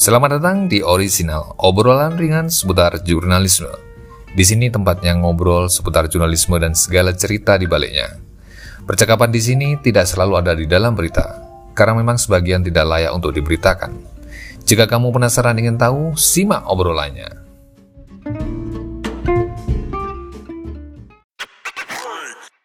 Selamat datang di Original, obrolan ringan seputar jurnalisme. Di sini tempatnya ngobrol seputar jurnalisme dan segala cerita di baliknya. Percakapan di sini tidak selalu ada di dalam berita, karena memang sebagian tidak layak untuk diberitakan. Jika kamu penasaran ingin tahu, simak obrolannya.